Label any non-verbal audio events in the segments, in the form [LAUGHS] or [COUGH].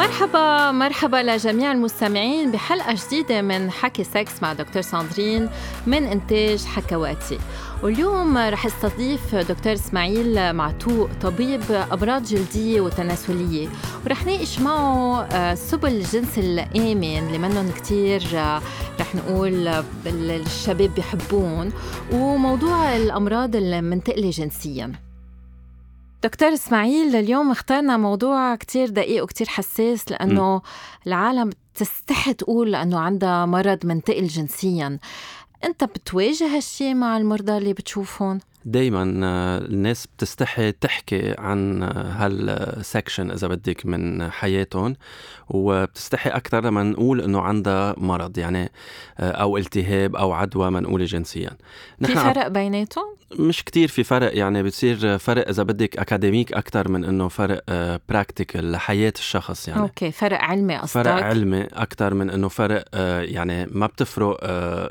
مرحبا مرحبا لجميع المستمعين بحلقة جديدة من حكي سكس مع دكتور ساندرين من إنتاج حكواتي. واليوم رح استضيف دكتور إسماعيل معتوق طبيب امراض جلدية وتناسلية. ورح ناقش معه آه، سبل الجنس الآمن اللي منهم كثير آه، رح نقول الشباب بيحبون وموضوع الأمراض المنتقلة جنسيا. دكتور إسماعيل اليوم اخترنا موضوع كتير دقيق وكتير حساس لأنه م. العالم تستحي تقول انه عندها مرض منتقل جنسيا أنت بتواجه هالشي مع المرضى اللي بتشوفهم دايما آه، الناس بتستحي تحكي عن هالسكشن إذا بدك من حياتهم وبتستحي أكثر لما نقول إنه عندها مرض يعني آه، أو التهاب أو عدوى منقولة جنسيا. في فرق بيناتهم؟ مش كتير في فرق يعني بتصير فرق إذا بدك academic أكثر من إنه فرق practical آه، لحياة الشخص يعني. okay فرق علمي قصدك؟ فرق علمي أكثر من إنه فرق يعني ما بتفرق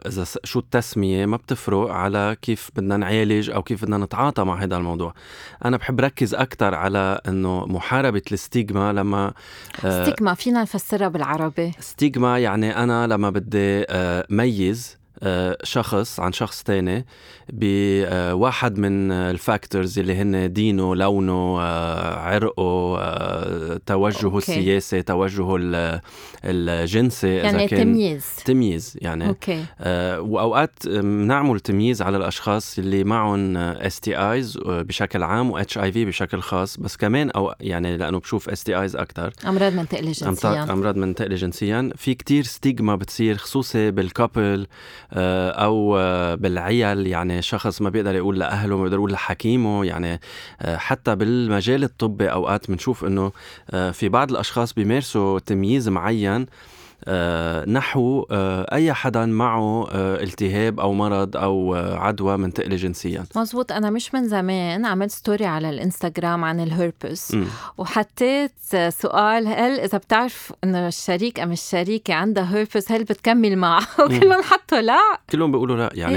إذا شو التسمية ما بتفرق على كيف بدنا نعالج أو كيف بدنا نتعاطى مع هذا الموضوع. أنا بحب ركز أكثر على إنه محاربة ال stigma لما آه stigma فينا نفسرها بالعربي. stigma يعني أنا لما بدي آه ميز شخص عن شخص تاني بواحد من ال factors اللي هن دينه لونه آه، عرقه آه، توجهه okay. السياسي توجهه الجنسي يعني إذا كان تمييز. تمييز يعني. okay. وأوقات بنعمل تمييز على الأشخاص اللي معهم STIs بشكل عام و HIV بشكل خاص بس كمان أو يعني لأنه بشوف STIs أكثر أمراض منتقله جنسيا أمراض منتقله جنسيا في كتير stigma بتصير خصوصي بال couple آه، أو آه، بالعيال يعني شخص ما بيقدر يقول لأهله ما بيقدر يقول لحكيمه يعني آه، حتى بالمجال الطبي أوقات بنشوف إنه في بعض الأشخاص بيمارسوا تمييز معين آه، نحو آه، أي حدا معه آه، التهاب أو مرض أو عدوى منتقلة جنسيا. مزبوط أنا مش من زمان عملت story على الإنستغرام عن الهربس وحطيت سؤال هل إذا بتعرف إنه الشريك أم الشريكة عندها هربس هل بتكمل معه؟ [LAUGHS] وكلهم حطوا لا. كلهم بيقولوا لا. يعني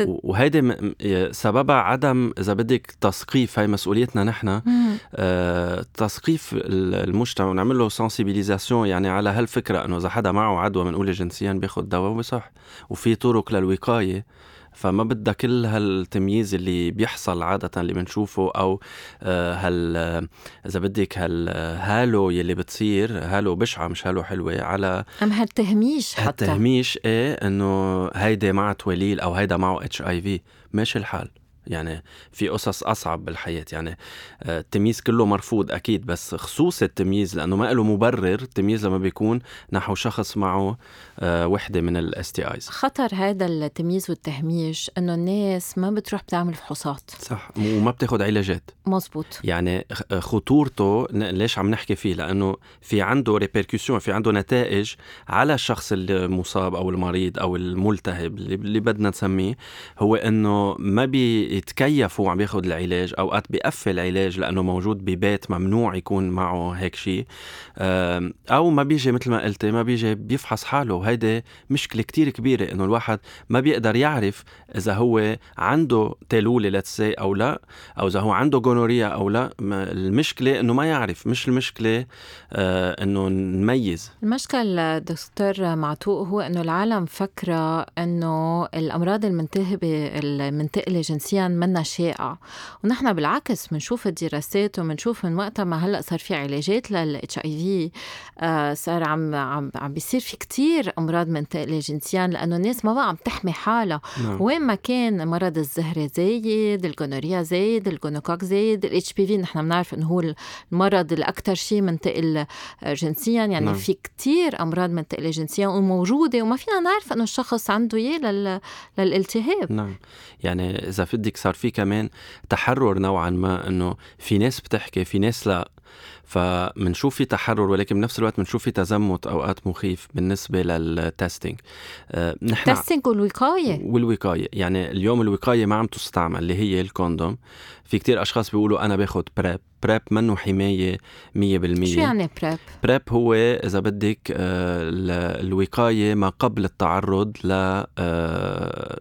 إيه؟ وهيدي سببها عدم إذا بدك تثقيف هاي مسؤوليتنا نحن. آه تثقيف المجتمع ونعمل له سنسيبيليزاسيون يعني على هالفكرة إنه إذا حدا معه عدوى منقولة جنسيا بياخد دواء وبصح وفي طرق للوقاية فما بدها كل هالتمييز اللي بيحصل عادة اللي بنشوفه أو آه، هال إذا بدك هال halo يلي بتصير halo بشعة مش halo حلوة على أم هالتهميش حتى. هالتهميش إيه إنه هيدا معه توليل أو هيدا معه HIV ماشي الحال. يعني في قصص أصعب بالحياة. يعني آه، التمييز كله مرفوض أكيد بس خصوص التمييز لأنه ما له مبرر. التمييز لما بيكون نحو شخص معه آه، وحدة من ال STIs خطر هذا التمييز والتهميش إنه الناس ما بتروح بتعمل فحوصات. صح وما بتاخذ علاجات. مزبوط يعني خطورته ليش عم نحكي فيه؟ لأنه في عنده répercussion في عنده نتائج على الشخص المصاب أو المريض أو الملتهب اللي بدنا نسميه هو إنه ما بي يتكيف وهو عم ياخذ العلاج أوقات بيقفل العلاج لأنه موجود ببيت ممنوع يكون معه هيك شيء أو ما بيجي مثل ما قلتي ما بيجي بيفحص حاله. وهيدي مشكلة كتير كبيرة إنه الواحد ما بيقدر يعرف إذا هو عنده تيلوله لتسي أو لا أو إذا هو عنده جونوريا أو لا. المشكلة إنه ما يعرف. مش المشكلة آه، إنه نميز. المشكلة دكتور معتوق هو إنه العالم فكرة إنه الأمراض المنتهبة المنتقله جنسيا جنسيا منا شائع. ونحن بالعكس بنشوف الدراسات وبنشوف من وقتها ما هلأ صار في علاجات للاتش اي في صار عم عم عم بيصير في كتير أمراض منتقله جنسيا لأنه الناس ما بقى عم تحمي حالها. نعم. وين ما كان مرض الزهرة زايد الجونوريا زايد الجونوكوك زايد الاتش بي في نحن بنعرف إنه هو المرض الاكثر شيء منتقل جنسيا يعني نعم. في كتير أمراض منتقله جنسيا وموجودة وما فينا نعرف إنه الشخص عنده إياه لل... للالتهاب. نعم. يعني إذا بدك صار في كمان تحرر نوعا ما إنه في ناس بتحكي في ناس لا. فمنشوف في تحرر ولكن بنفس الوقت بنشوف في تزمت أوقات مخيف بالنسبة للتستنج آه نحن التستنج والوقاية. والوقاية. يعني اليوم الوقاية ما عم تستعمل اللي هي الكوندوم. في كتير أشخاص بيقولوا أنا باخذ PrEP PrEP منه حماية 100% شو يعني PrEP PrEP هو إذا بدك آه الوقاية ما قبل التعرض ل آه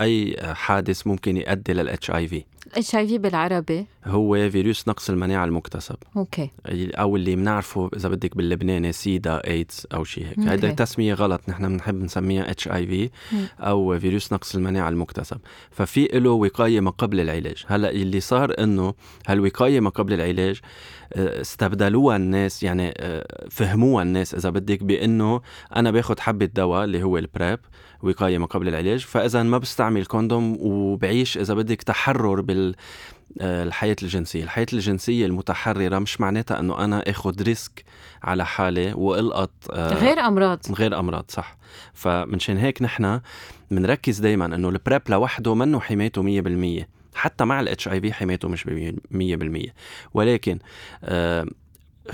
أي حادث ممكن يؤدي لل HIV؟ ال HIV بالعربي. هو فيروس نقص المناعة المكتسب. okay. أو اللي بنعرفه إذا بدك باللبناني سيدا إيدز أو شيء هيك. هيدا التسمية غلط. نحن بنحب نسميها HIV أو فيروس نقص المناعة المكتسب. ففي له وقاية ما قبل العلاج. هلأ اللي صار إنه هالوقاية ما قبل العلاج آه، استبدلوها الناس يعني آه، فهموها الناس إذا بدك بإنه أنا باخذ حبة دواء اللي هو ال PrEP وقاية ما قبل العلاج. فإذا ما بستعمل condom وبعيش إذا بدك تحرر بال آه، الحياة الجنسية. الحياة الجنسية المتحررة مش معناتها أنه أنا أخذ risk على حالي وألقط غير أمراض. غير أمراض صح. فمنشان هيك نحن بنركز دايما أنه ال PrEP لوحده منه حمايته 100% حتى مع ال HIV حمايته مش 100% ولكن آه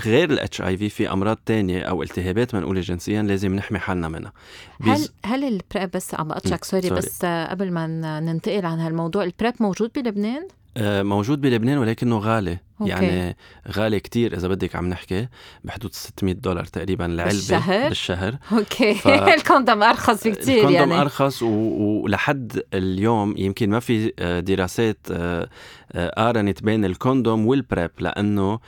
غير ال HIV في أمراض تانية أو التهابات منقوله جنسيا لازم نحمي حالنا منها. هل هل ال PrEP بس عم بقطعك sorry, sorry بس قبل ما ننتقل عن هالموضوع ال PrEP موجود بلبنان؟ آه موجود بلبنان ولكنه غالي. okay. يعني غالي كتير إذا بدك عم نحكي بحدود 600 دولار تقريبا العلبه بالشهر؟ بالشهر. okay. ف... [LAUGHS] ال condom أرخص بكتير ال condom يعني. أرخص و... ولحد اليوم يمكن ما في آه، دراسات آه، آه، قارنت بين ال condom وال PrEP لأنه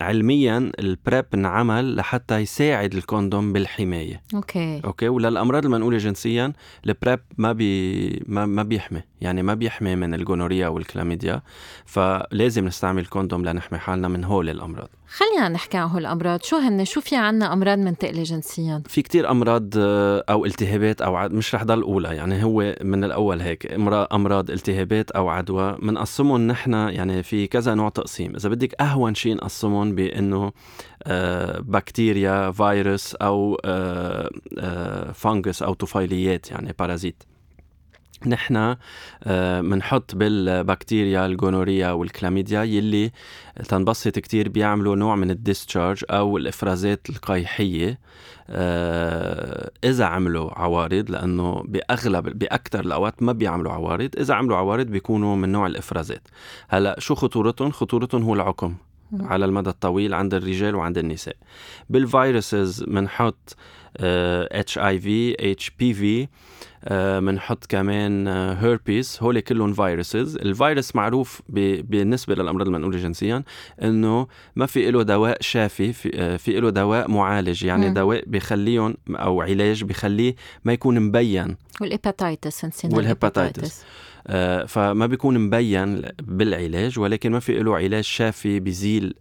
علميا ال PrEP انعمل لحتى يساعد ال condom بالحماية. okay. okay? وللأمراض المنقولة جنسيا ال PrEP ما بي ما, ما بيحمي. يعني ما بيحمي من ال gonorrhea والكلاميديا. فلازم نستعمل ال condom لنحمي حالنا من هول الأمراض. خلينا نحكي عن هول الأمراض. شو هن؟ شو في عنا أمراض منتقله جنسيا؟ في كتير أمراض آه، أو التهابات أو مش رح ضل أولى. يعني هو من الأول هيك أمراض التهابات أو عدوى. بنقسمهم نحن يعني في كذا نوع تقسيم. إذا بدك أهون شيء نقسمهم بأنه آه، بكتيريا فيروس أو fungus آه، أو طفيليات يعني parasite نحن بنحط آه، بالبكتيريا ال gonorrhea والكلاميديا يلي تنبسط كتير بيعملوا نوع من ال discharge أو الإفرازات القيحية آه، إذا عملوا عوارض لأنه بأغلب بأكثر الأوقات ما بيعملوا عوارض إذا عملوا عوارض بيكونوا من نوع الإفرازات. هلأ شو خطورتهم خطورتهم هو العقم على المدى الطويل عند الرجال وعند النساء. بال viruses بنحط اتش اي في اتش بي في بنحط كمان هيربيس هول كلهم viruses الفيروس معروف بالنسبة للأمراض المنقولة جنسيا إنه ما في له دواء شافي في, آه، في له دواء معالج. يعني م. دواء بخليهم أو علاج بخليه ما يكون مبين. وال hepatitis وال hepatitis آه، فما بيكون مبين بالعلاج ولكن ما في له علاج شافي بيزيل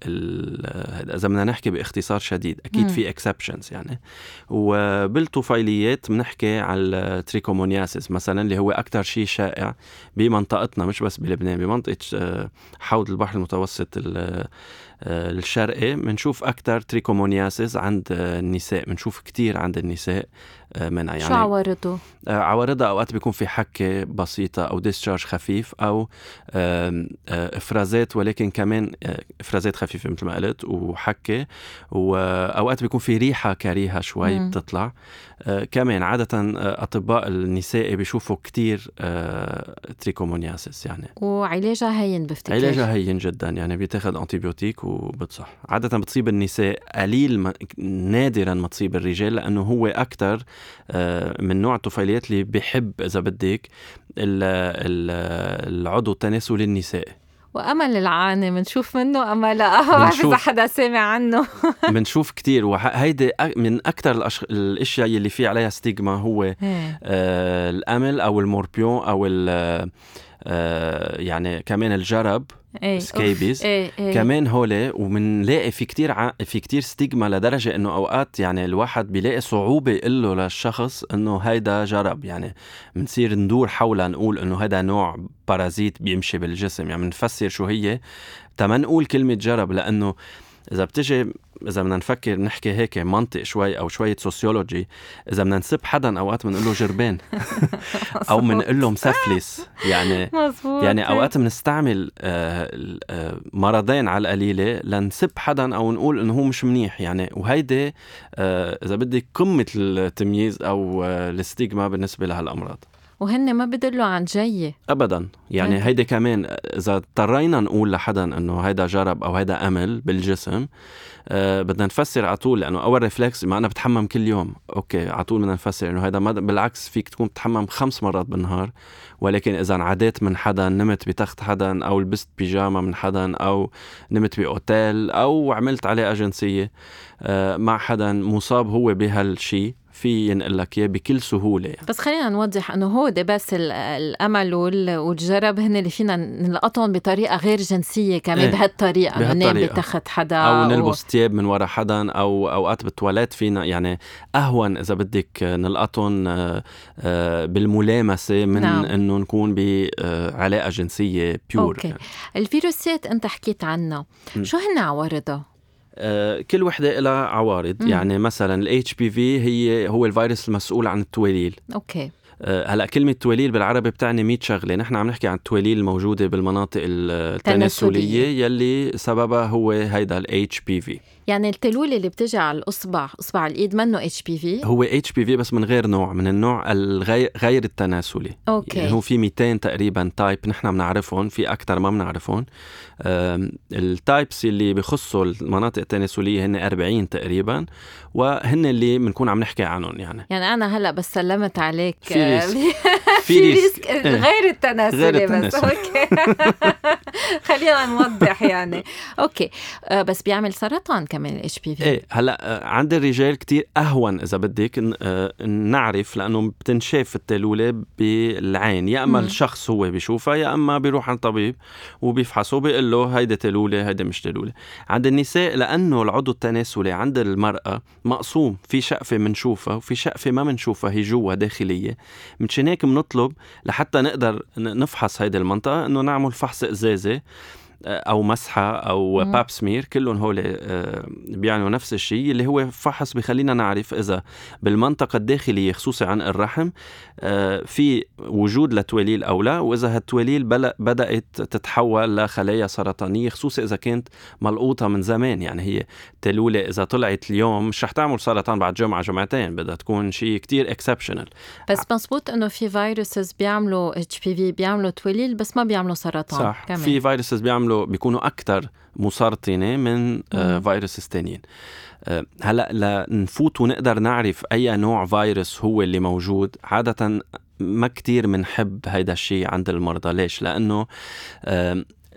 إذا بدنا نحكي باختصار شديد أكيد. في exceptions يعني. وبالطفيليات بنحكي على ال trichomoniasis مثلا اللي هو أكثر شيء شائع بمنطقتنا مش بس بلبنان بمنطقة آه، حوض البحر المتوسط آه، الشرقي. بنشوف أكثر trichomoniasis عند النساء بنشوف كثير عند النساء. منها يعني شو عوارضه؟ عوارضها أوقات بيكون في حكه بسيطة أو discharge خفيف أو إفرازات ولكن كمان إفرازات خفيفة مثل ما قلت وحكه وأوقات بيكون في ريحة كريهه شوي مم. بتطلع. كمان عادة أطباء النساء بيشوفوا كتير trichomoniasis يعني. وعلاجها هين بفتكر. علاجها هين جدا يعني بيتاخذ antibiotic وبتصح. عادة بتصيب النساء قليل ما نادرا ما تصيب الرجال لأنه هو أكثر من نوع الطفيليات اللي بحب إذا بدك العضو التناسلي النسائي وقمل العانة بنشوف منه اما لا؟ [LAUGHS] ما بعرف إذا حدا سامع عنه. [LAUGHS] بنشوف كثير وهيدي من أكثر الأش... الأشياء اللي في عليها stigma هو آه القمل أو ال fr: morpion أو آه يعني كمان الجرب إيه scabies. إيه إيه. كمان هول وبنلاقي في كتير ع... في كتير stigma لدرجة إنه أوقات يعني الواحد بيلاقي صعوبة يقول له للشخص إنه هيدا جرب. يعني بنصير ندور حولها نقول إنه هذا نوع parasite بيمشي بالجسم. يعني بنفسر شو هي. تما نقول كلمة جرب لأنه إذا بتجي إذا بدنا نفكر نحكي هيك منطق شوي أو شوية sociology إذا بدنا نسب حدا أوقات بنقول له جربان [LAUGHS] [LAUGHS] أو بنقول له مسفلس. يعني [LAUGHS] مزبوط. يعني أوقات بنستعمل آه، آه، مرضين على القليلة لنسب حدا أو نقول إنه هو مش منيح. يعني وهيدي آه، إذا بدك قمة التمييز أو ال stigma بالنسبة لهالأمراض. وهن ما بدلوا عن جاية ابدا. يعني هيدي كمان إذا اضطرينا نقول لحدا إنه هيدا جرب أو هيدا قمل بالجسم آه بدنا نفسر على طول لأنه أول reflex ما أنا بتحمم كل يوم. أوكي على طول بدنا نفسر إنه هيدا بالعكس فيك تكون بتحمم خمس مرات بالنهار ولكن إذا انعديت من حدا نمت بتخت حدا أو لبست بيجاما من حدا أو نمت بأوتيل أو عملت علاقة جنسية آه مع حدا مصاب هو بهالشيء في ينقل لك إياه بكل سهولة يعني. بس خلينا نوضح إنه هو ده بس القمل والجرب هن اللي فينا نلقطهم بطريقة غير جنسية كمان إيه. بهالطريقة انه ننام بتخت حدا أو نلبس ثياب من ورا حدا أو أوقات بالتواليت فينا يعني أهون إذا بدك نلقطهم آه، آه، بالملامسة من نعم. إنه نكون بعلاقة جنسية pure okay يعني. الفيروسات أنت حكيت عنها شو هن عوارضها كل وحدة لها عوارض. مم. يعني مثلا ال HPV هي هو الفيروس المسؤول عن التوليل okay. آه، هلأ كلمة تواليل بالعربي بتعني 100 شغلة، نحن عم نحكي عن التواليل الموجودة بالمناطق التناسلية. يلي سببها هو هيدا HPV يعني التلولة اللي بتجي على الأصبع أصبع الإيد منه HPV هو HPV بس من غير نوع من النوع الغير غير التناسلي. okay. يعني هو في 200 تقريبا type نحن بنعرفهم في أكثر ما بنعرفهم. ال types اللي بخصوا المناطق التناسلية هن 40 تقريبا وهن اللي بنكون عم نحكي عنهم يعني. يعني أنا هلأ بس سلمت عليك في risk. [LAUGHS] في risk. غير التناسلي غير التناسلي. بس okay. [LAUGHS] خلينا نوضح يعني. okay. آه، بس بيعمل سرطان كمان ال HPV إيه هلأ آه، عند الرجال كتير أهون إذا بدك آه، نعرف لأنه بتنشاف التلولة بالعين. يا أما الشخص هو بيشوفها يا أما بيروح عند طبيب وبيفحصه بيقول له هيدي تلولة هيدي مش تلولة. عند النساء لأنه العضو التناسلي عند المرأة مقسوم. في شقفة بنشوفها وفي شقفة ما بنشوفها هي جوا داخلية. مشان هيك بنطلب لحتى نقدر نفحص هيدي المنطقة إنه نعمل فحص إزازة. أو مسحة أو مم. باب سمير كلهم هول آه، بيعنوا نفس الشيء اللي هو فحص بخلينا نعرف إذا بالمنطقة الداخلية خصوصي عن الرحم آه، في وجود لتواليل أو لا وإذا هالتواليل بدأت تتحول لخلايا سرطانية خصوصي إذا كانت ملقوطة من زمان يعني هي تلولة إذا طلعت اليوم مش رح تعمل سرطان بعد جمعة جمعتين بدها تكون شيء كتير exceptional بس مزبوط إنه في viruses بيعملوا HPV بيعملوا تواليل بس ما بيعملوا سرطان صح كمان. في viruses بيعملوا بيكونوا أكثر مسرطنة من آه فيروسز ثانيين آه هلأ لنفوت ونقدر نعرف أي نوع فيروس هو اللي موجود عادة ما كتير بنحب هيدا الشيء عند المرضى. ليش؟ لأنه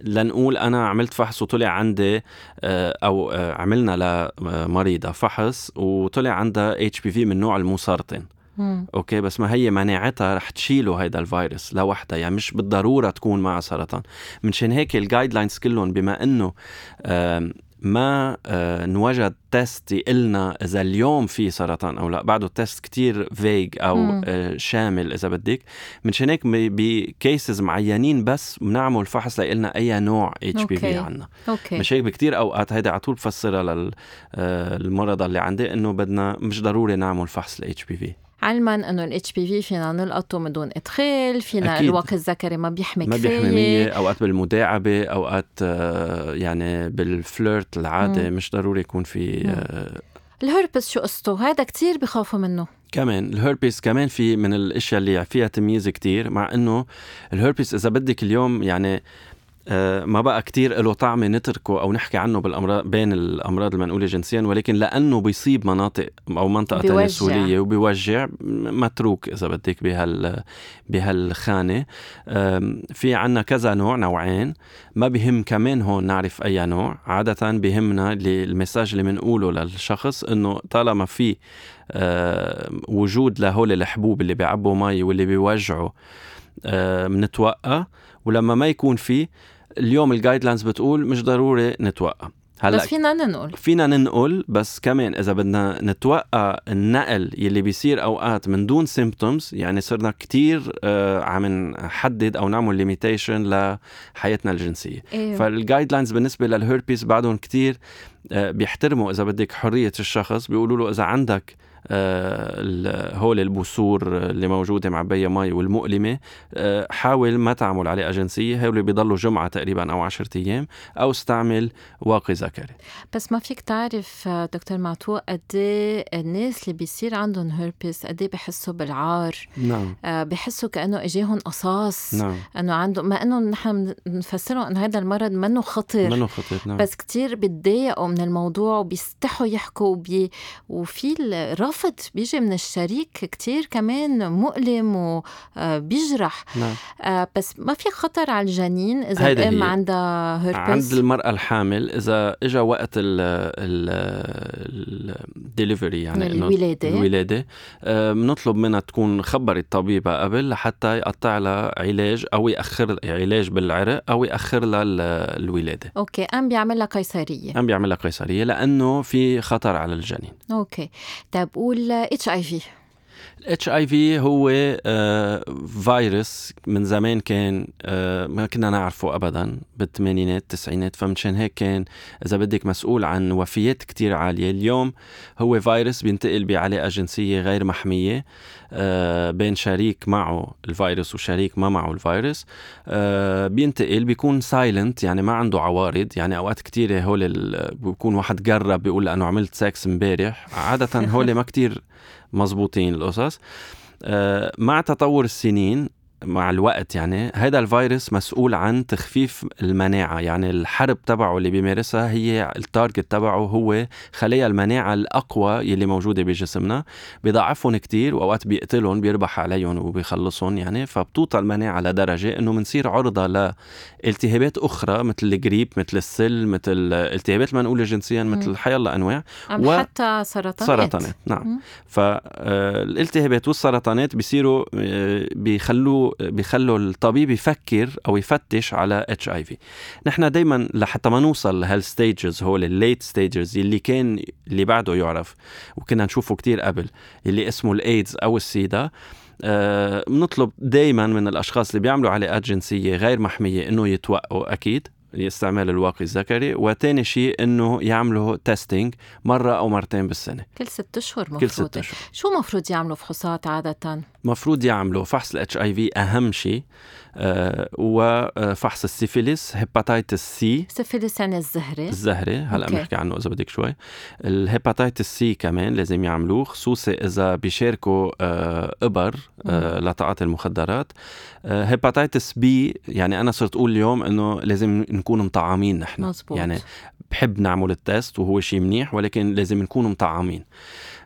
لنقول أنا عملت فحص وطلع عندي آه، أو عملنا لمريضة فحص وطلع عندها HPV من نوع المسرطن. مم. okay بس ما هي مناعتها رح تشيله هيدا الفيروس لوحدها يعني مش بالضرورة تكون معها سرطان. منشان هيك ال guidelines كلهم بما إنه ما آه نوجد test يقلنا إذا اليوم في سرطان أو لا. بعده test كتير vague أو آه شامل إذا بدك. منشان هيك ب cases معينين بس بنعمل فحص ليقلنا أي نوع HPV عندنا okay. مش هيك بكتير؟ أوقات هيدا على طول بفسرها للمرضى اللي عندي إنه بدنا مش ضروري نعمل فحص ل HPV علما أنه ال HPV فينا نلقطه من دون إدخال فينا أكيد. الواقي الذكري ما بيحمي ما بيحمي مية أوقات بالمداعبة أوقات آه، يعني بال flirt العادي مم. مش ضروري يكون في آه الهربس شو قصته هذا كتير بخافوا منه كمان الهربيس كمان في من الأشياء اللي فيها تمييز كتير مع إنه الهربيس إذا بدك اليوم يعني ما بقى كتير له طعمة نتركه أو نحكي عنه بالأمراض بين الأمراض المنقولة جنسيا ولكن لأنه بيصيب مناطق أو منطقة بيوجع. تناسلية وبيوجع متروك إذا بدك بهال بهالخانة. آم، في عنا كذا نوع نوعين. ما بهم كمان هون نعرف أي نوع. عادة بهمنا المساج اللي بنقوله للشخص إنه طالما في آه، وجود لهول الحبوب اللي بيعبوا مي واللي بيوجعوا آه، منتوقى ولما ما يكون في اليوم ال guidelines بتقول مش ضروري نتوقى. هلأ بس فينا ننقل. فينا ننقل بس كمان إذا بدنا نتوقى النقل يلي بيصير أوقات من دون symptoms يعني صرنا كتير آه عم نحدد أو نعمل limitation لحياتنا الجنسية. إيه. فال guidelines بالنسبة للهيربيس بعدهم كتير آه، بيحترموا إذا بدك حرية الشخص بيقولوا له إذا عندك هول البثور اللي موجودة معبيه مي والمؤلمة. آه، حاول ما تعمل عليه أجنسية. هول بيضلوا جمعة تقريبا أو عشرة أيام أو استعمل واقي ذكري بس ما فيك تعرف آه، دكتور معتوق قد إيه الناس اللي بيصير عندهم هيربس قد إيه بحسوا بالعار؟ نعم. آه، بحسوا كأنه إجاهم قصاص. نعم. إنه عنده ما إنه نحن بنفسره إنه هذا المرض منه خطر منه خطير نعم. بس كتير بيتضايقوا من الموضوع وبيستحوا يحكوا وبي... وفي الرفض بيجي من الشريك كتير كمان مؤلم وبيجرح نعم. آه، بس ما في خطر على الجنين إذا الأم. عندها عند هيربس المرأة الحامل إذا إجا وقت ال الدليفري يعني إنه الولادة. الولادة آه، بنطلب منها تكون خبرت طبيبة قبل لحتى يقطع لها علاج أو يأخر علاج بالعرق أو يأخر لها ال- الولادة. okay قام بيعمل لها قيصرية. عم بيعمل لها قيصرية لأنه في خطر على الجنين. okay. طيب قول HIV ال HIV هو آه، فيروس من زمان كان آه، ما كنا نعرفه ابدا بالثمانينات التسعينات فمشان هيك كان إذا بدك مسؤول عن وفيات كتير عالية. اليوم هو فيروس بينتقل بعلاقه جنسيه غير محمية آه، بين شريك معه الفيروس وشريك ما معه الفيروس. بينتقل بيكون silent يعني ما عنده عوارض. يعني أوقات كتير هول بيكون واحد جرب بيقول لأنه عملت سكس امبارح. عادة هول ما كتير مزبوطين القصص. آه، مع تطور السنين مع الوقت يعني هذا الفيروس مسؤول عن تخفيف المناعة. يعني الحرب تبعه اللي بيمارسها هي ال target تبعه هو خلايا المناعة الأقوى يلي موجودة بجسمنا. بيضعفهم كتير وأوقات بيقتلهم بيربح عليهم وبيخلصهم يعني. فبتوطى المناعة لدرجة إنه بنصير عرضة لالتهابات أخرى مثل الجريب مثل السل مثل التهابات المنقولة جنسيا مثل حيالله أنواع. أم و- حتى سرطانات. سرطانات نعم. فالالتهابات والسرطانات بيصيروا آه، بيخلوا الطبيب يفكر أو يفتش على HIV نحن دائما لحتى ما نوصل لهال stages هول ال late stages اللي كان اللي بعده يعرف وكنا نشوفه كتير قبل اللي اسمه الايدز أو السيدا آه، بنطلب دائما من الأشخاص اللي بيعملوا علاقات جنسيه غير محمية إنه يتوقوا أكيد. استعمال الواقي الذكري. وتاني شيء إنه يعملوا testing مرة أو مرتين بالسنة. كل ست أشهر مفروض كل ست أشهر. شو مفروض يعملوا فحوصات عادة؟ مفروض يعملوا فحص ال HIV أهم شيء. وفحص ال syphilis hepatitis C. syphilis يعني الزهرة الزهرة هلا. بنحكي عنه إذا بدك شوي. ال hepatitis C كمان لازم يعملوه خصوصي إذا بيشاركوا آه إبر آه لتعاطي المخدرات. آه hepatitis B يعني أنا صرت أقول اليوم إنه لازم نكون مطعمين نحن. مزبوط. يعني بحب نعمل ال test وهو شيء منيح ولكن لازم نكون مطعمين. آه،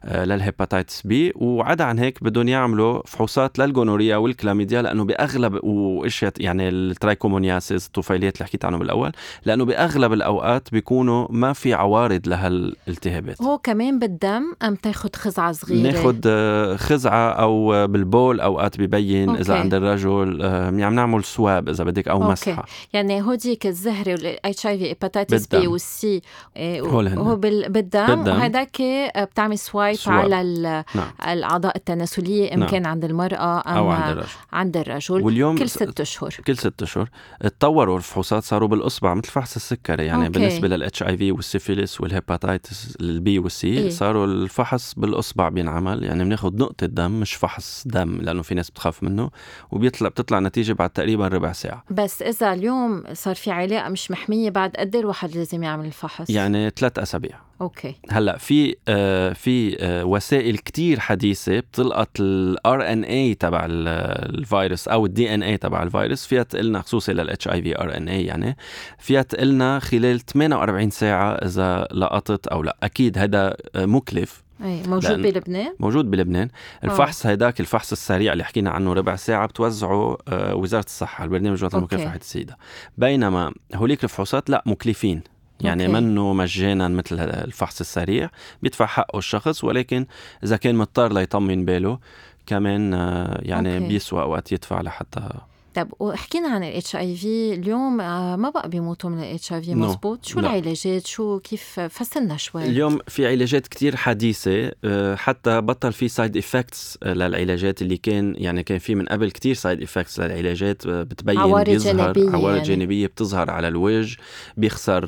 لل hepatitis B وعدا عن هيك بدهم يعملوا فحوصات لل gonorrhea والكلاميديا لأنه بأغلب وإشياء يعني ال trichomoniasis الطفيليات اللي حكيت عنه بالأول لأنه بأغلب الأوقات بيكونوا ما في عوارض لهالالتهابات هو كمان بالدم أم تاخد خزعة صغيرة ناخد آه، خزعة أو آه، بالبول أوقات ببين okay. إذا عند الرجل آه، يعني نعمل swab إذا بدك أو okay. مسحة يعني هوديك الزهرة وال HIV hepatitis B. وال C. هو بال- بالدم بالدم. وهداك بتعمل swab swab. على نعم الأعضاء التناسلية إن نعم. كان عند المرأة ام أو عند الرجل عند الرجل واليوم كل ست أشهر كل ست أشهر تطوروا الفحوصات صاروا بالأصبع مثل فحص السكري يعني okay. بالنسبة لل HIV وال syphilis وال hepatitis ال B وال C إيه. إيه؟ صاروا الفحص بالأصبع بينعمل يعني بناخذ نقطة دم مش فحص دم لأنه في ناس بتخاف منه وبيطلع بتطلع نتيجة بعد تقريبا ربع ساعة بس إذا اليوم صار في علاقة مش محمية بعد قد إيه الواحد لازم يعمل الفحص يعني ثلاث أسابيع okay. هلأ في آه في آه وسائل كتير حديثة بتلقط ال RNA تبع الفيروس أو ال DNA تبع الفيروس. فيها تقلنا خصوصي لل HIV RNA يعني. فيها تقلنا خلال 48 ساعة إذا لقطت أو لأ. أكيد هذا مكلف. إيه موجود بلبنان؟ موجود بلبنان. الفحص هيداك الفحص السريع اللي حكينا عنه ربع ساعة بتوزعه آه، وزارة الصحة البرنامج الوطني لمكافحة السيدا بينما هوليك الفحوصات لأ مكلفين. يعني okay. منه مجانا مثل الفحص السريع بيدفع حقه الشخص ولكن إذا كان مضطر ليطمن باله كمان آه، يعني okay. بيسوى وقت يدفع لحتى طب وحكينا عن ال HIV اليوم آه، ما بقى بيموتوا من ال HIV مزبوط شو لا. العلاجات؟ شو كيف فسرنا شوي؟ اليوم في علاجات كتير حديثة آه، حتى بطل في side effects للعلاجات اللي كان يعني كان في من قبل كتير side effects للعلاجات آه، بتبين عوارض جانبية عوارض يعني. جانبية بتظهر على الوجه بيخسر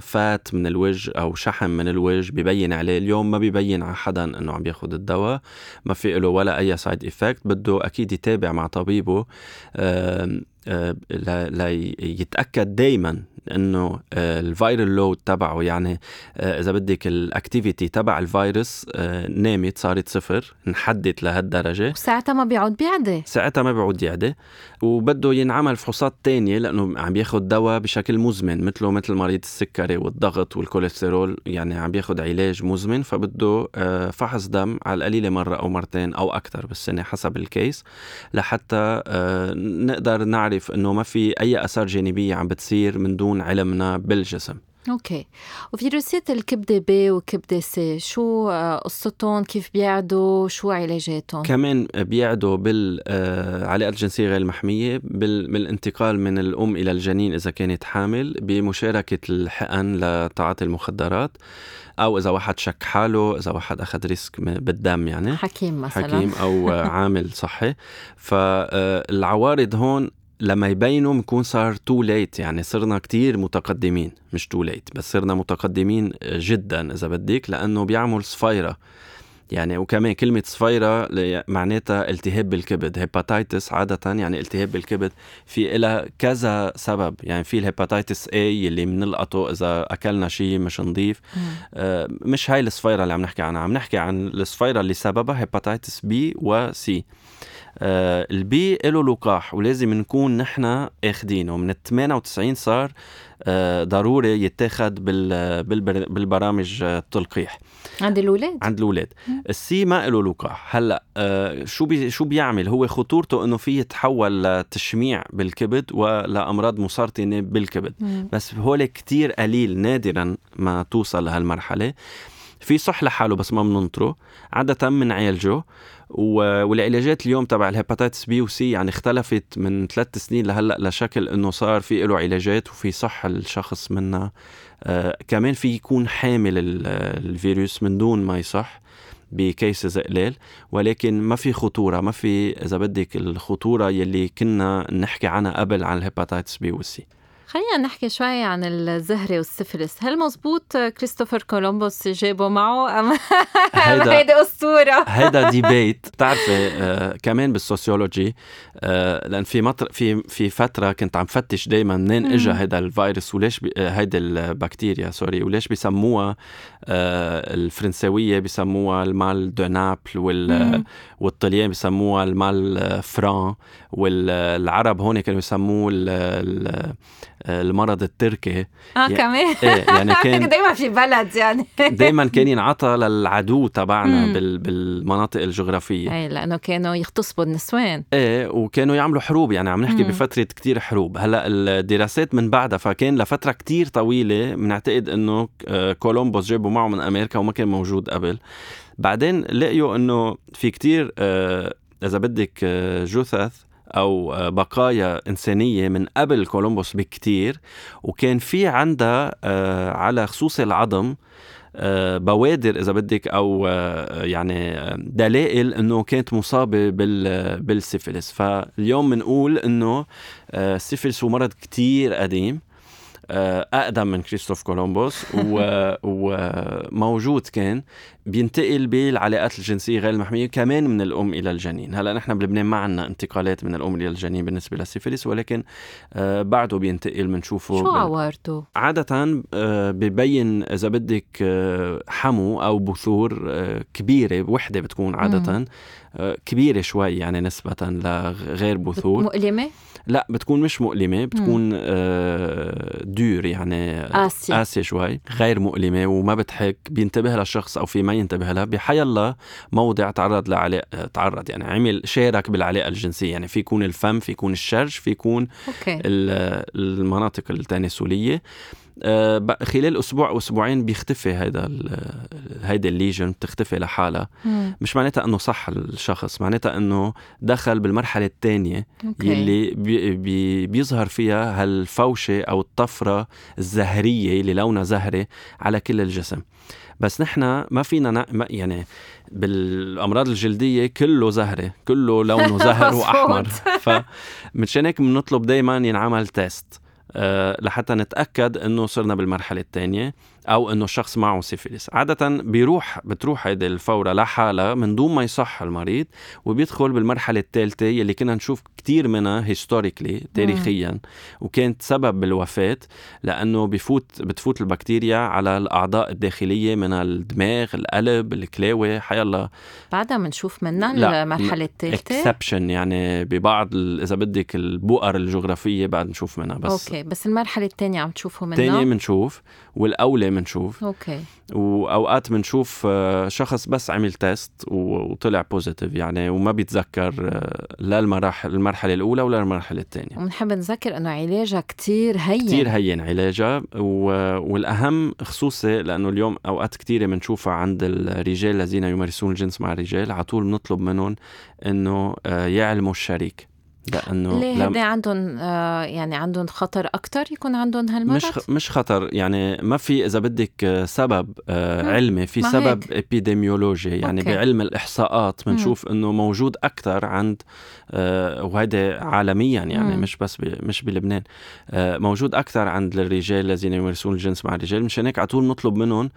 fat من الوجه أو شحم من الوجه ببين عليه. اليوم ما بيبين على حدا إنه عم بياخذ الدواء ما في له ولا أي side effect بده أكيد يتابع مع طبيبه ليتاكد دائما انه آه، ال viral load تبعه يعني آه، إذا بدك ال activity تبع الفيروس آه، نامت صارت صفر انحدت لهالدرجة. وساعتها ما بيعود بيعدي ساعتها ما بيعود يعدي وبده ينعمل فحوصات تانية لأنه عم بياخذ دواء بشكل مزمن مثله مثل مريض السكري والضغط والكوليسترول يعني عم بياخذ علاج مزمن فبده فحص دم على القليلة مرة أو مرتين أو أكثر بالسنة حسب ال case لحتى نقدر نعرف إنه ما في أي أثار جانبية عم بتصير من دون علمنا بالجسم. أوكي. وفيروسات الكبد B وكبد C شو آه، قصتهم؟ كيف بيعدوا؟ شو علاجاتهم؟ كمان بيعدوا بالعلاقات آه، الجنسية غير المحمية بالانتقال من الأم إلى الجنين إذا كانت حامل بمشاركة الحقن لتعاطي المخدرات أو إذا واحد شك حاله إذا واحد أخذ risk بالدم يعني. حكيم مثلا. حكيم أو [LAUGHS] عامل صحي. فالعوارض هون لما يبينوا بنكون صار too late يعني صرنا كتير متقدمين. مش too late بس صرنا متقدمين جدا إذا بدك لأنه بيعمل صفيره يعني وكمان كلمة صفيرة معناتها التهاب بالكبد. hepatitis عادة يعني التهاب بالكبد في إلها كذا سبب. يعني في ال hepatitis A اللي بنلقطه إذا أكلنا شيء مش نظيف آه مش هاي الصفيرة اللي عم نحكي عنها. عم نحكي عن الصفيرة اللي سببها hepatitis B و C. آه ال B له لقاح ولازم نكون نحن اخدينه من ال 98 صار آه ضروري يتاخد بالبرامج التلقيح. عند الأولاد؟ عند الأولاد. ال C ما له لقاح. هلأ آه شو بي شو بيعمل؟ هو خطورته إنه في يتحول لتشميع بالكبد ولامراض مسرطنة بالكبد. مم. بس هول كتير قليل نادرا ما توصل لهالمرحلة. في صح لحاله بس ما بننطره عادة بنعالجه والعلاجات اليوم تبع ال hepatitis B و C يعني اختلفت من ثلاث سنين لهلأ لشكل إنه صار في له علاجات وفي صح الشخص منها. آه كمان في يكون حامل الفيروس من دون ما يصح ب cases قليل ولكن ما في خطورة ما في إذا بدك الخطورة يلي كنا نحكي عنها قبل عن ال hepatitis B وال C خلينا نحكي شوي عن الزهرة والسفلس. هل مزبوط كريستوفر كولومبوس جابه معه أم هيدا [LAUGHS] هيدا أسطورة؟ هيدا [LAUGHS] debate بتعرفي آه كمان بالسوسيولوجي آه لأن في مطر في في فترة كنت عم فتش دايما منين إجا هيدا الفيروس وليش بي آه هيدا البكتيريا sorry وليش بيسموها آه الفرنساوية بيسموها ال mal de Naples وال والطليان بيسموها ال mal français والعرب هون كانوا يسموه المرض التركي. آه يعني كمان. إيه يعني [LAUGHS] كان دايما في بلد يعني. [LAUGHS] دايما كان ينعطى للعدو تبعنا بال بالمناطق الجغرافية. إيه لأنه كانوا يغتصبوا النسوان. إيه وكانوا يعملوا حروب. يعني عم نحكي مم. بفترة كتير حروب. هلأ الدراسات من بعدها فكان لفترة كتير طويلة بنعتقد إنه آه، كولومبوس جابوا معه من أمريكا وما كان موجود قبل. بعدين لقيوا إنه في كتير آه، إذا بدك آه، جثث أو آه، بقايا إنسانية من قبل كولومبوس بكتير وكان في عندها آه، على خصوص العظم آه، بوادر إذا بدك أو يعني دلائل إنه كانت مصابة بالسيفلس فاليوم بنقول إنه السيفلس هو مرض كتير قديم. أقدم من كريستوف كولومبوس وموجود [LAUGHS] كان بينتقل بالعلاقات الجنسية غير المحمية كمان من الأم إلى الجنين هلأ نحن بلبنان ما عندنا انتقالات من الأم إلى الجنين بالنسبة للسيفيليس ولكن آه بعده بينتقل بنشوفه شو عوارته؟ عادة آه ببين إذا بدك آه حمو أو بثور آه كبيرة وحدة بتكون عادة آه كبيرة شوي يعني نسبة لغير بثور مؤلمة؟ لا بتكون مش مؤلمة بتكون آه دور يعني قاسية. قاسية شوي غير مؤلمة وما بتحك بينتبه للشخص أو في ما ينتبه لها بحي الله موضع تعرض لعلاقة تعرض يعني عمل شارك بالعلاقة الجنسية. يعني في يكون الفم في يكون الشرج في يكون أوكي. المناطق التناسلية. آه، خلال أسبوع أو أسبوعين بيختفي هيدا هيدا ال lesion بتختفي لحالها. مش معناتها إنه صح الشخص معناتها إنه دخل بالمرحلة الثانية يلي بي بي بيظهر فيها هالفوشة أو الطفرة الزهرية اللي لونها زهري على كل الجسم. بس نحن ما فينا نا... ما يعني بالأمراض الجلدية كله زهري كله لونه [LAUGHS] زهر وأحمر. فمشان [LAUGHS] هيك بنطلب دائما ينعمل test. لحتى نتأكد إنه صرنا بالمرحلة الثانية. أو إنه الشخص معه سيفيليس. عادة بيروح بتروح هيدي الفورة لحالها من دون ما يصح المريض وبيدخل بالمرحلة الثالثه يلي كنا نشوف كتير منها historically تاريخيا وكانت سبب بالوفاة لأنه بفوت بتفوت البكتيريا على الأعضاء الداخلية من الدماغ القلب الكلاوي حيالله بعدها بنشوف منها المرحلة الثالثه exception يعني ببعض إذا بدك البؤر الجغرافية بعد نشوف منها بس. أوكي بس المرحلة الثانية عم تشوفوا منها؟ الثانية بنشوف والأولى بنشوف أوكي. وأوقات بنشوف شخص بس عمل test وطلع positive يعني وما بيتذكر لا المراحل المرحلة الأولى ولا المرحلة الثانية. وبنحب نذكر إنه علاجها كتير هين. كتير هين علاجها والأهم خصوصي لأنه اليوم أوقات كثيره بنشوفها عند الرجال الذين يمارسون الجنس مع الرجال على طول بنطلب منهم إنه يعلموا الشريك. لأنه ليه لم... عندهم آه يعني عندهم خطر أكثر يكون عندهم هالمرض؟ مش. مش خطر يعني ما في إذا بدك سبب آه علمي في سبب إبيديميولوجي يعني أوكي. بعلم الإحصاءات بنشوف إنه موجود أكثر عند آه وهذا عالميا يعني مم. مش بس ب... مش بلبنان. آه موجود أكثر عند الرجال الذين يمارسون الجنس مع الرجال. مشان هيك على طول نطلب منهم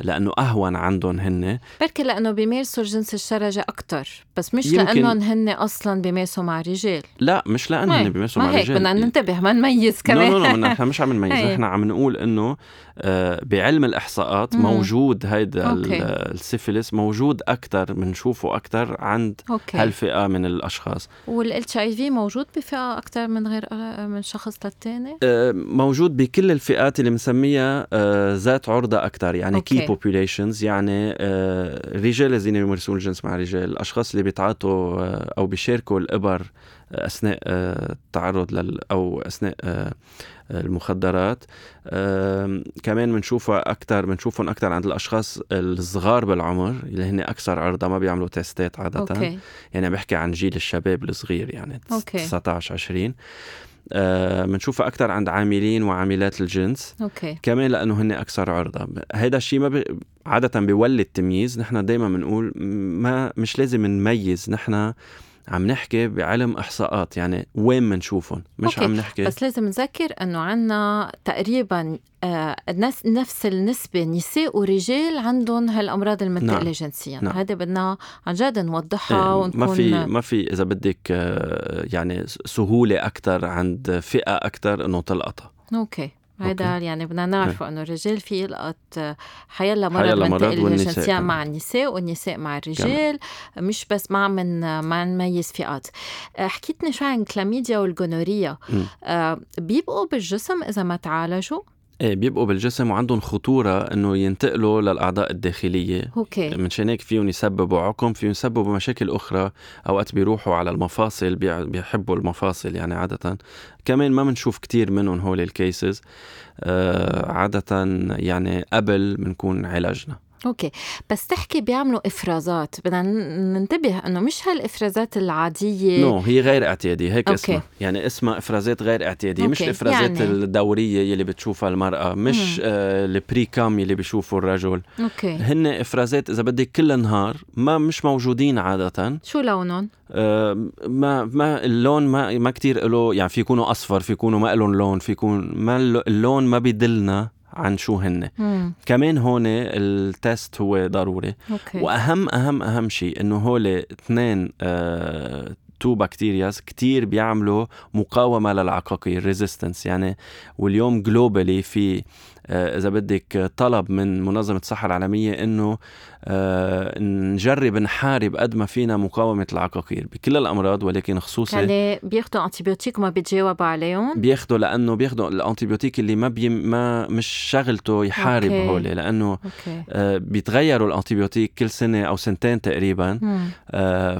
لأنه أهون عندهم هن بركي لأنه بيمارسوا الجنس الشرجي أكثر بس مش لأنهم هن أصلا بيمارسوا مع رجال. لا مش لأنه هن بيمارسوا مع الرجال. بدنا ننتبه ما نميز كمان لا لا نحن مش عم نميز. [LAUGHS] نحن عم نقول إنه آه بعلم الإحصاءات مم. موجود هيدا السيفيليس موجود أكثر بنشوفه أكثر عند أوكي. هالفئة من الأشخاص. وال HIV موجود بفئة أكثر من غير من شخص للثاني آه موجود بكل الفئات اللي بنسميها آه ذات عرضة أكثر يعني key populations يعني الرجال الذين يمارسون الجنس مع الرجال الأشخاص اللي بيتعاطوا أو بيشاركوا الإبر أثناء التعرض لل أو أثناء المخدرات. كمان بنشوفها أكثر بنشوفهم أكثر عند الأشخاص الصغار بالعمر اللي هن أكثر عرضة ما بيعملوا test ات عادة. أوكي. يعني بحكي عن جيل الشباب الصغير يعني أوكي. 19 20 بنشوفها آه أكثر عند عاملين وعاملات الجنس. أوكي. كمان لأنه هن أكثر عرضة. هذا الشيء ما ب... عادة بيولد تمييز نحن دائما بنقول ما مش لازم نميز. نحن عم نحكي بعلم إحصاءات يعني وين بنشوفهم مش أوكي. عم نحكي بس لازم نذكر إنه عنا تقريبا آه نفس النسبة نساء ورجال عندهم هالأمراض المنتقلة نعم. جنسيا نعم. هذا بدنا عن جد نوضحها ونكون ما في ما في إذا بدك آه يعني سهولة أكثر عند فئة أكثر إنه تلقطها أوكي هذا يعني بدنا نعرفه إنه الرجال في يلقط حيلا مرض حيلا مرض منتقل جنسيا كمان. مع النساء والنساء مع الرجال مش بس ما من ما نميز فئات. حكيتني شوي عن chlamydia وال gonorrhea. آه، بيبقوا بالجسم إذا ما تعالجوا؟ إيه بيبقوا بالجسم وعندهم خطورة إنه ينتقلوا للأعضاء الداخلية. أوكي. من هيك فيهم يسببوا عقم فيهم يسببوا مشاكل أخرى. أوقات بيروحوا على المفاصل بيحبوا المفاصل يعني عادة. كمان ما بنشوف كتير منهم هول ال cases آه عادة يعني قبل بنكون عالجنا أوكي. بس تحكي بيعملوا إفرازات بدنا ننتبه إنه مش هالإفرازات العادية. no هي غير اعتيادية هيك أوكي. اسمها. يعني اسمها إفرازات غير اعتيادية مش. الافرازات يعني- الدورية يلي بتشوفها المرأة مش. آه ال pré-cum يلي بيشوفوا الرجل. أوكي. هن إفرازات إذا بدك كل نهار ما مش موجودين عادة. شو لونهم؟ آه، ما ما اللون ما ما كثير له يعني في يكونوا أصفر في يكونوا ما لهم لون في يكون ما الل- اللون ما بيدلنا. عن شو هن. مم. كمان هون ال test هو ضروري. أوكي. واهم اهم أهم شيء إنه هول اثنين آه two bacterias كتير بيعملوا مقاومة للعقاقير resistance يعني واليوم globally في إذا بدك طلب من منظمة الصحة العالمية إنه آه، نجرب نحارب قد ما فينا مقاومة العقاقير بكل الأمراض ولكن خصوصا اللي بياخذوا antibiotic وما بيتجاوبوا عليهم؟ بياخذوا لأنه بياخذوا ال antibiotic اللي ما بي ما مش شغلته يحارب أوكي. هول لأنه أوكي. آه، بيتغيروا ال antibiotic كل سنة أو سنتين تقريبا.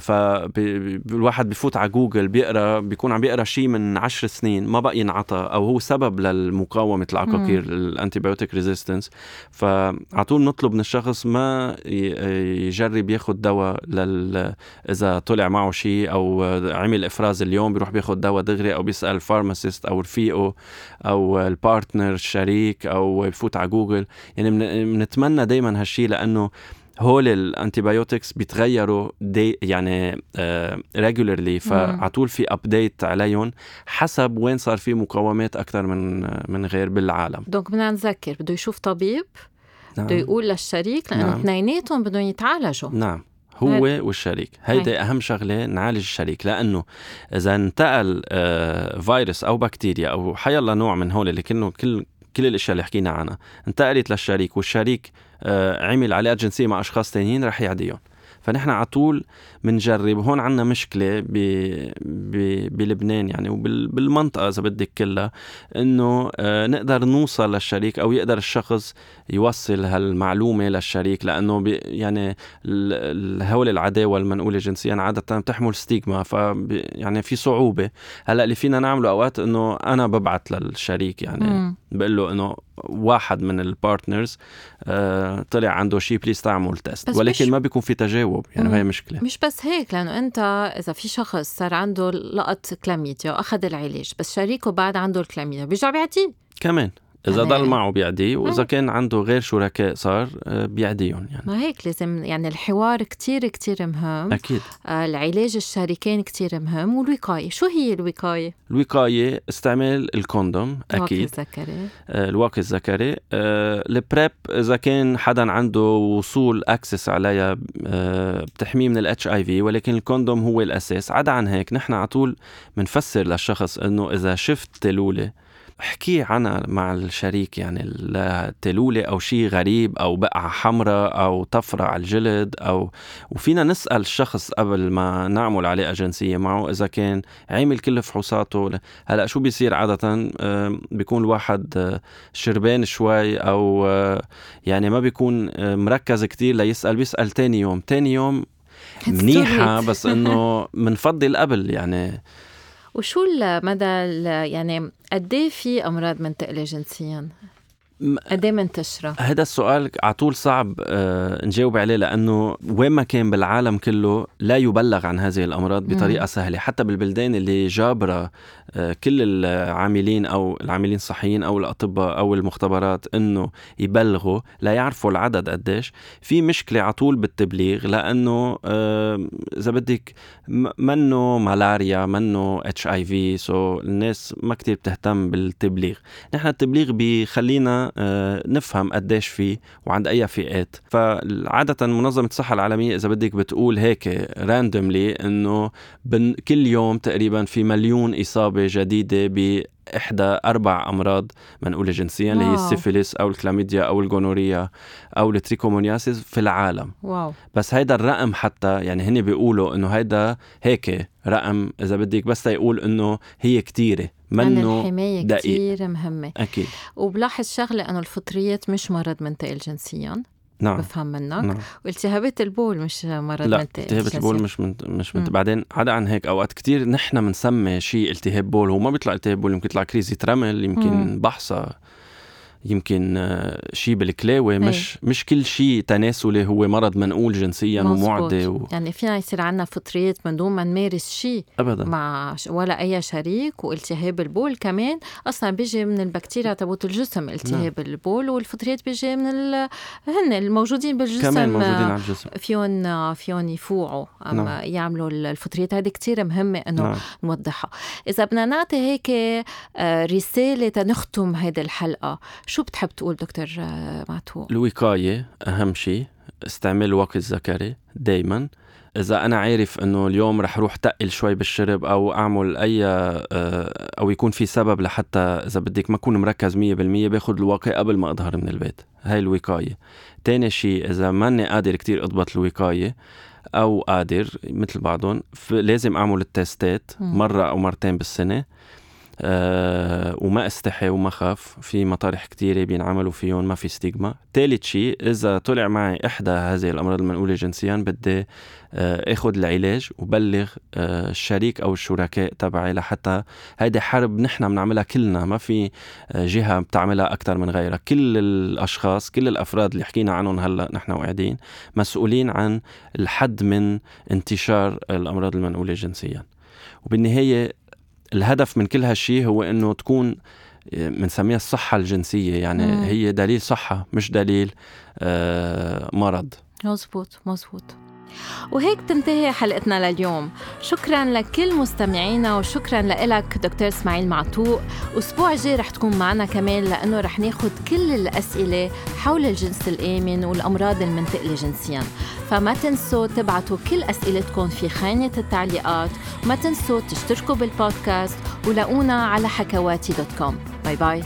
فالواحد بفوت على جوجل بيقرأ بيكون عم بيقرأ شيء من عشر سنين ما بقى ينعطى أو هو سبب للمقاومة العقاقير ال antibiotic resistance فعلى طول نطلب من الشخص ما يجرب ياخذ دواء لل إذا طلع معه شيء أو عمل إفراز اليوم بيروح بياخذ دواء دغري أو بيسأل ال pharmacist أو رفيقه أو ال partner الشريك أو بفوت على جوجل. يعني من- بنتمنى دائما هالشيء لأنه هول ال antibiotics بيتغيروا دي يعني regularly فعلى طول في update عليهم حسب وين صار في مقاومات أكثر من من غير بالعالم. donc بدنا نذكر بده يشوف طبيب بده نعم, يقول للشريك لأنه نعم. اثنيناتهم بدهم يتعالجوا. نعم. هو والشريك. هيدي أهم شغلة نعالج الشريك. لأنه إذا انتقل آه، فيروس أو بكتيريا أو حيلا نوع من هول اللي كله كل كل الأشياء اللي حكينا عنها انتقلت للشريك والشريك عمل علاقات جنسيه مع أشخاص تانيين رح يعديهم. فنحن على طول بنجرب هون عندنا مشكلة ب... ب... بلبنان يعني وبالمنطقه إذا بدك كلها إنه آه، نقدر نوصل للشريك أو يقدر الشخص يوصل هالمعلومة للشريك لأنه بي يعني هول العدوى المنقولة جنسيا عادة بتحمل stigma. ف يعني في صعوبة. هلأ اللي فينا نعمله أوقات إنه أنا ببعت للشريك يعني. بقول له إنه واحد من ال partners آه طلع عنده شيء please تعمل test ولكن ما بيكون في تجاوب. يعني مم. هي مشكلة. مش بس هيك لأنه أنت إذا في شخص صار عنده لقط كلاميديا واخذ العلاج بس شريكه بعد عنده الكلاميديا بيرجع بيعطيه. كمان. إذا ضل معه بيعديه وإذا. كان عنده غير شركاء صار آه، بيعديهم يعني. ما هيك لازم يعني الحوار كتير كتير مهم. أكيد. آه، العلاج الشريكين كتير مهم. والوقاية شو هي الوقاية؟ الوقاية استعمال ال condom أكيد. الذكري آه، الواقي الذكري آه، ال PrEP إذا كان حدا عنده وصول access عليها بتحميه من ال HIV ولكن ال condom هو الأساس. عدا عن هيك نحن على طول بنفسر للشخص إنه إذا شفت تلوله أحكي عنها مع الشريك يعني التلولة أو شيء غريب أو بقعة حمراء أو طفرة على الجلد أو وفينا نسأل الشخص قبل ما نعمل علاقة جنسية معه إذا كان عمل كل فحوصاته. هلأ شو بيصير عادة؟ بيكون الواحد آه، شربان شوي أو آه، يعني ما بيكون آه، مركز كتير ليسأل بيسأل تاني يوم. تاني يوم منيحة. بس إنه [LAUGHS] منفضل قبل يعني وشو المدى ال- يعني قد إيه في أمراض منتقله جنسيا؟ قد إيه منتشرة؟ هذا السؤال على طول صعب آه، نجاوب عليه لأنه وين ما كان بالعالم كله لا يبلغ عن هذه الأمراض بطريقة مم. سهلة حتى بالبلدان اللي جابرة كل العاملين أو العاملين الصحيين أو الأطباء أو المختبرات إنه يبلغوا لا يعرفوا العدد قديش. في مشكلة على طول بالتبليغ لأنه آه، إذا بدك منه ملاريا منه HIV so الناس ما كتير بتهتم بالتبليغ. نحن التبليغ بيخلينا آه، نفهم قديش في وعند أي فئات. فعادة منظمة الصحة العالمية إذا بدك بتقول هيك randomly إنه كل يوم تقريبا في مليون إصابة جديدة ب إحدى أربع أمراض منقولة جنسيا اللي هي. السيفيليس أو الكلاميديا أو ال gonorrhea أو ال trichomoniasis في العالم. wow. بس هيدا الرقم حتى يعني هن بيقولوا إنه هيدا هيك رقم إذا بدك بس يقول إنه هي كتيرة منه الحماية دقيق. كتير مهمة. أكيد. وبلاحظ شغلة إنه الفطريات مش مرض منتقل جنسيا. نعم بفهم منك نعم والتهابات البول مش مرض لا منتقل التهاب البول. مش من مش من مم. بعدين عدا عن هيك أوقات كتير نحن بنسمي شيء التهاب بول هو ما بيطلع التهاب بول يمكن يطلع كريزي ترمل يمكن مم. يمكن آه، شيء بالكلاوي مش مش كل شيء تناسلي هو مرض منقول جنسيا. ومعدي و... يعني فينا يصير عنا فطريات من دون ما نمارس شيء ابدا. مع ولا أي شريك والتهاب البول كمان. أصلا بيجي من البكتيريا تبوت الجسم التهاب نعم. البول والفطريات بيجي من ال... هن الموجودين بالجسم كمان موجودين آه، على الجسم. فيهم فيهم يفوعوا أما نعم. يعملوا الفطريات هذه كتير مهمة إنه نعم. نوضحها. إذا بدنا نعطي هيك آه، رسالة تنختم هيدي الحلقة. شو بتحب تقول دكتور معتوق؟ الوقاية أهم شيء استعمال الوقت الذكري دايما. إذا أنا عارف إنه اليوم رح روح تقل شوي بالشرب أو أعمل أي آه، أو يكون في سبب لحتى إذا بدك ما أكون مركز 100% باخذ الواقي قبل ما أظهر من البيت. هاي الوقاية. تاني شيء إذا ماني قادر كتير أضبط الوقاية أو قادر مثل بعضهم لازم أعمل التستات مرة أو مرتين بالسنة. أه وما استحي وما خاف. في مطارح كتيرة بينعملوا فيهم ما في ستيغما. ثالث شيء إذا طلع معي إحدى هذه الأمراض المنقولة جنسيا بدي أه آخذ العلاج وبلغ أه الشريك أو الشركاء تبعي لحتى هيدي حرب نحن بنعملها كلنا. ما في آه، جهة بتعملها أكثر من غيرها. كل الأشخاص كل الأفراد اللي حكينا عنهم هلأ نحن وقاعدين مسؤولين عن الحد من انتشار الأمراض المنقوله جنسيا. وبالنهاية الهدف من كل هالشيء هو إنه تكون بنسميها الصحة الجنسية. يعني مم. هي دليل صحة مش دليل آه مرض. مزبوط مزبوط وهيك تنتهي حلقتنا لليوم. شكرا لكل مستمعينا وشكرا لك دكتور إسماعيل معتوق. أسبوع جاي رح تكون معنا كمان لأنه رح ناخد كل الأسئلة حول الجنس الآمن والأمراض المنتقله جنسيا. فما تنسوا تبعتوا كل أسئلتكم في خانة التعليقات. ما تنسوا تشتركوا بالبودكاست ولاقونا على حكواتي dot com. Bye bye.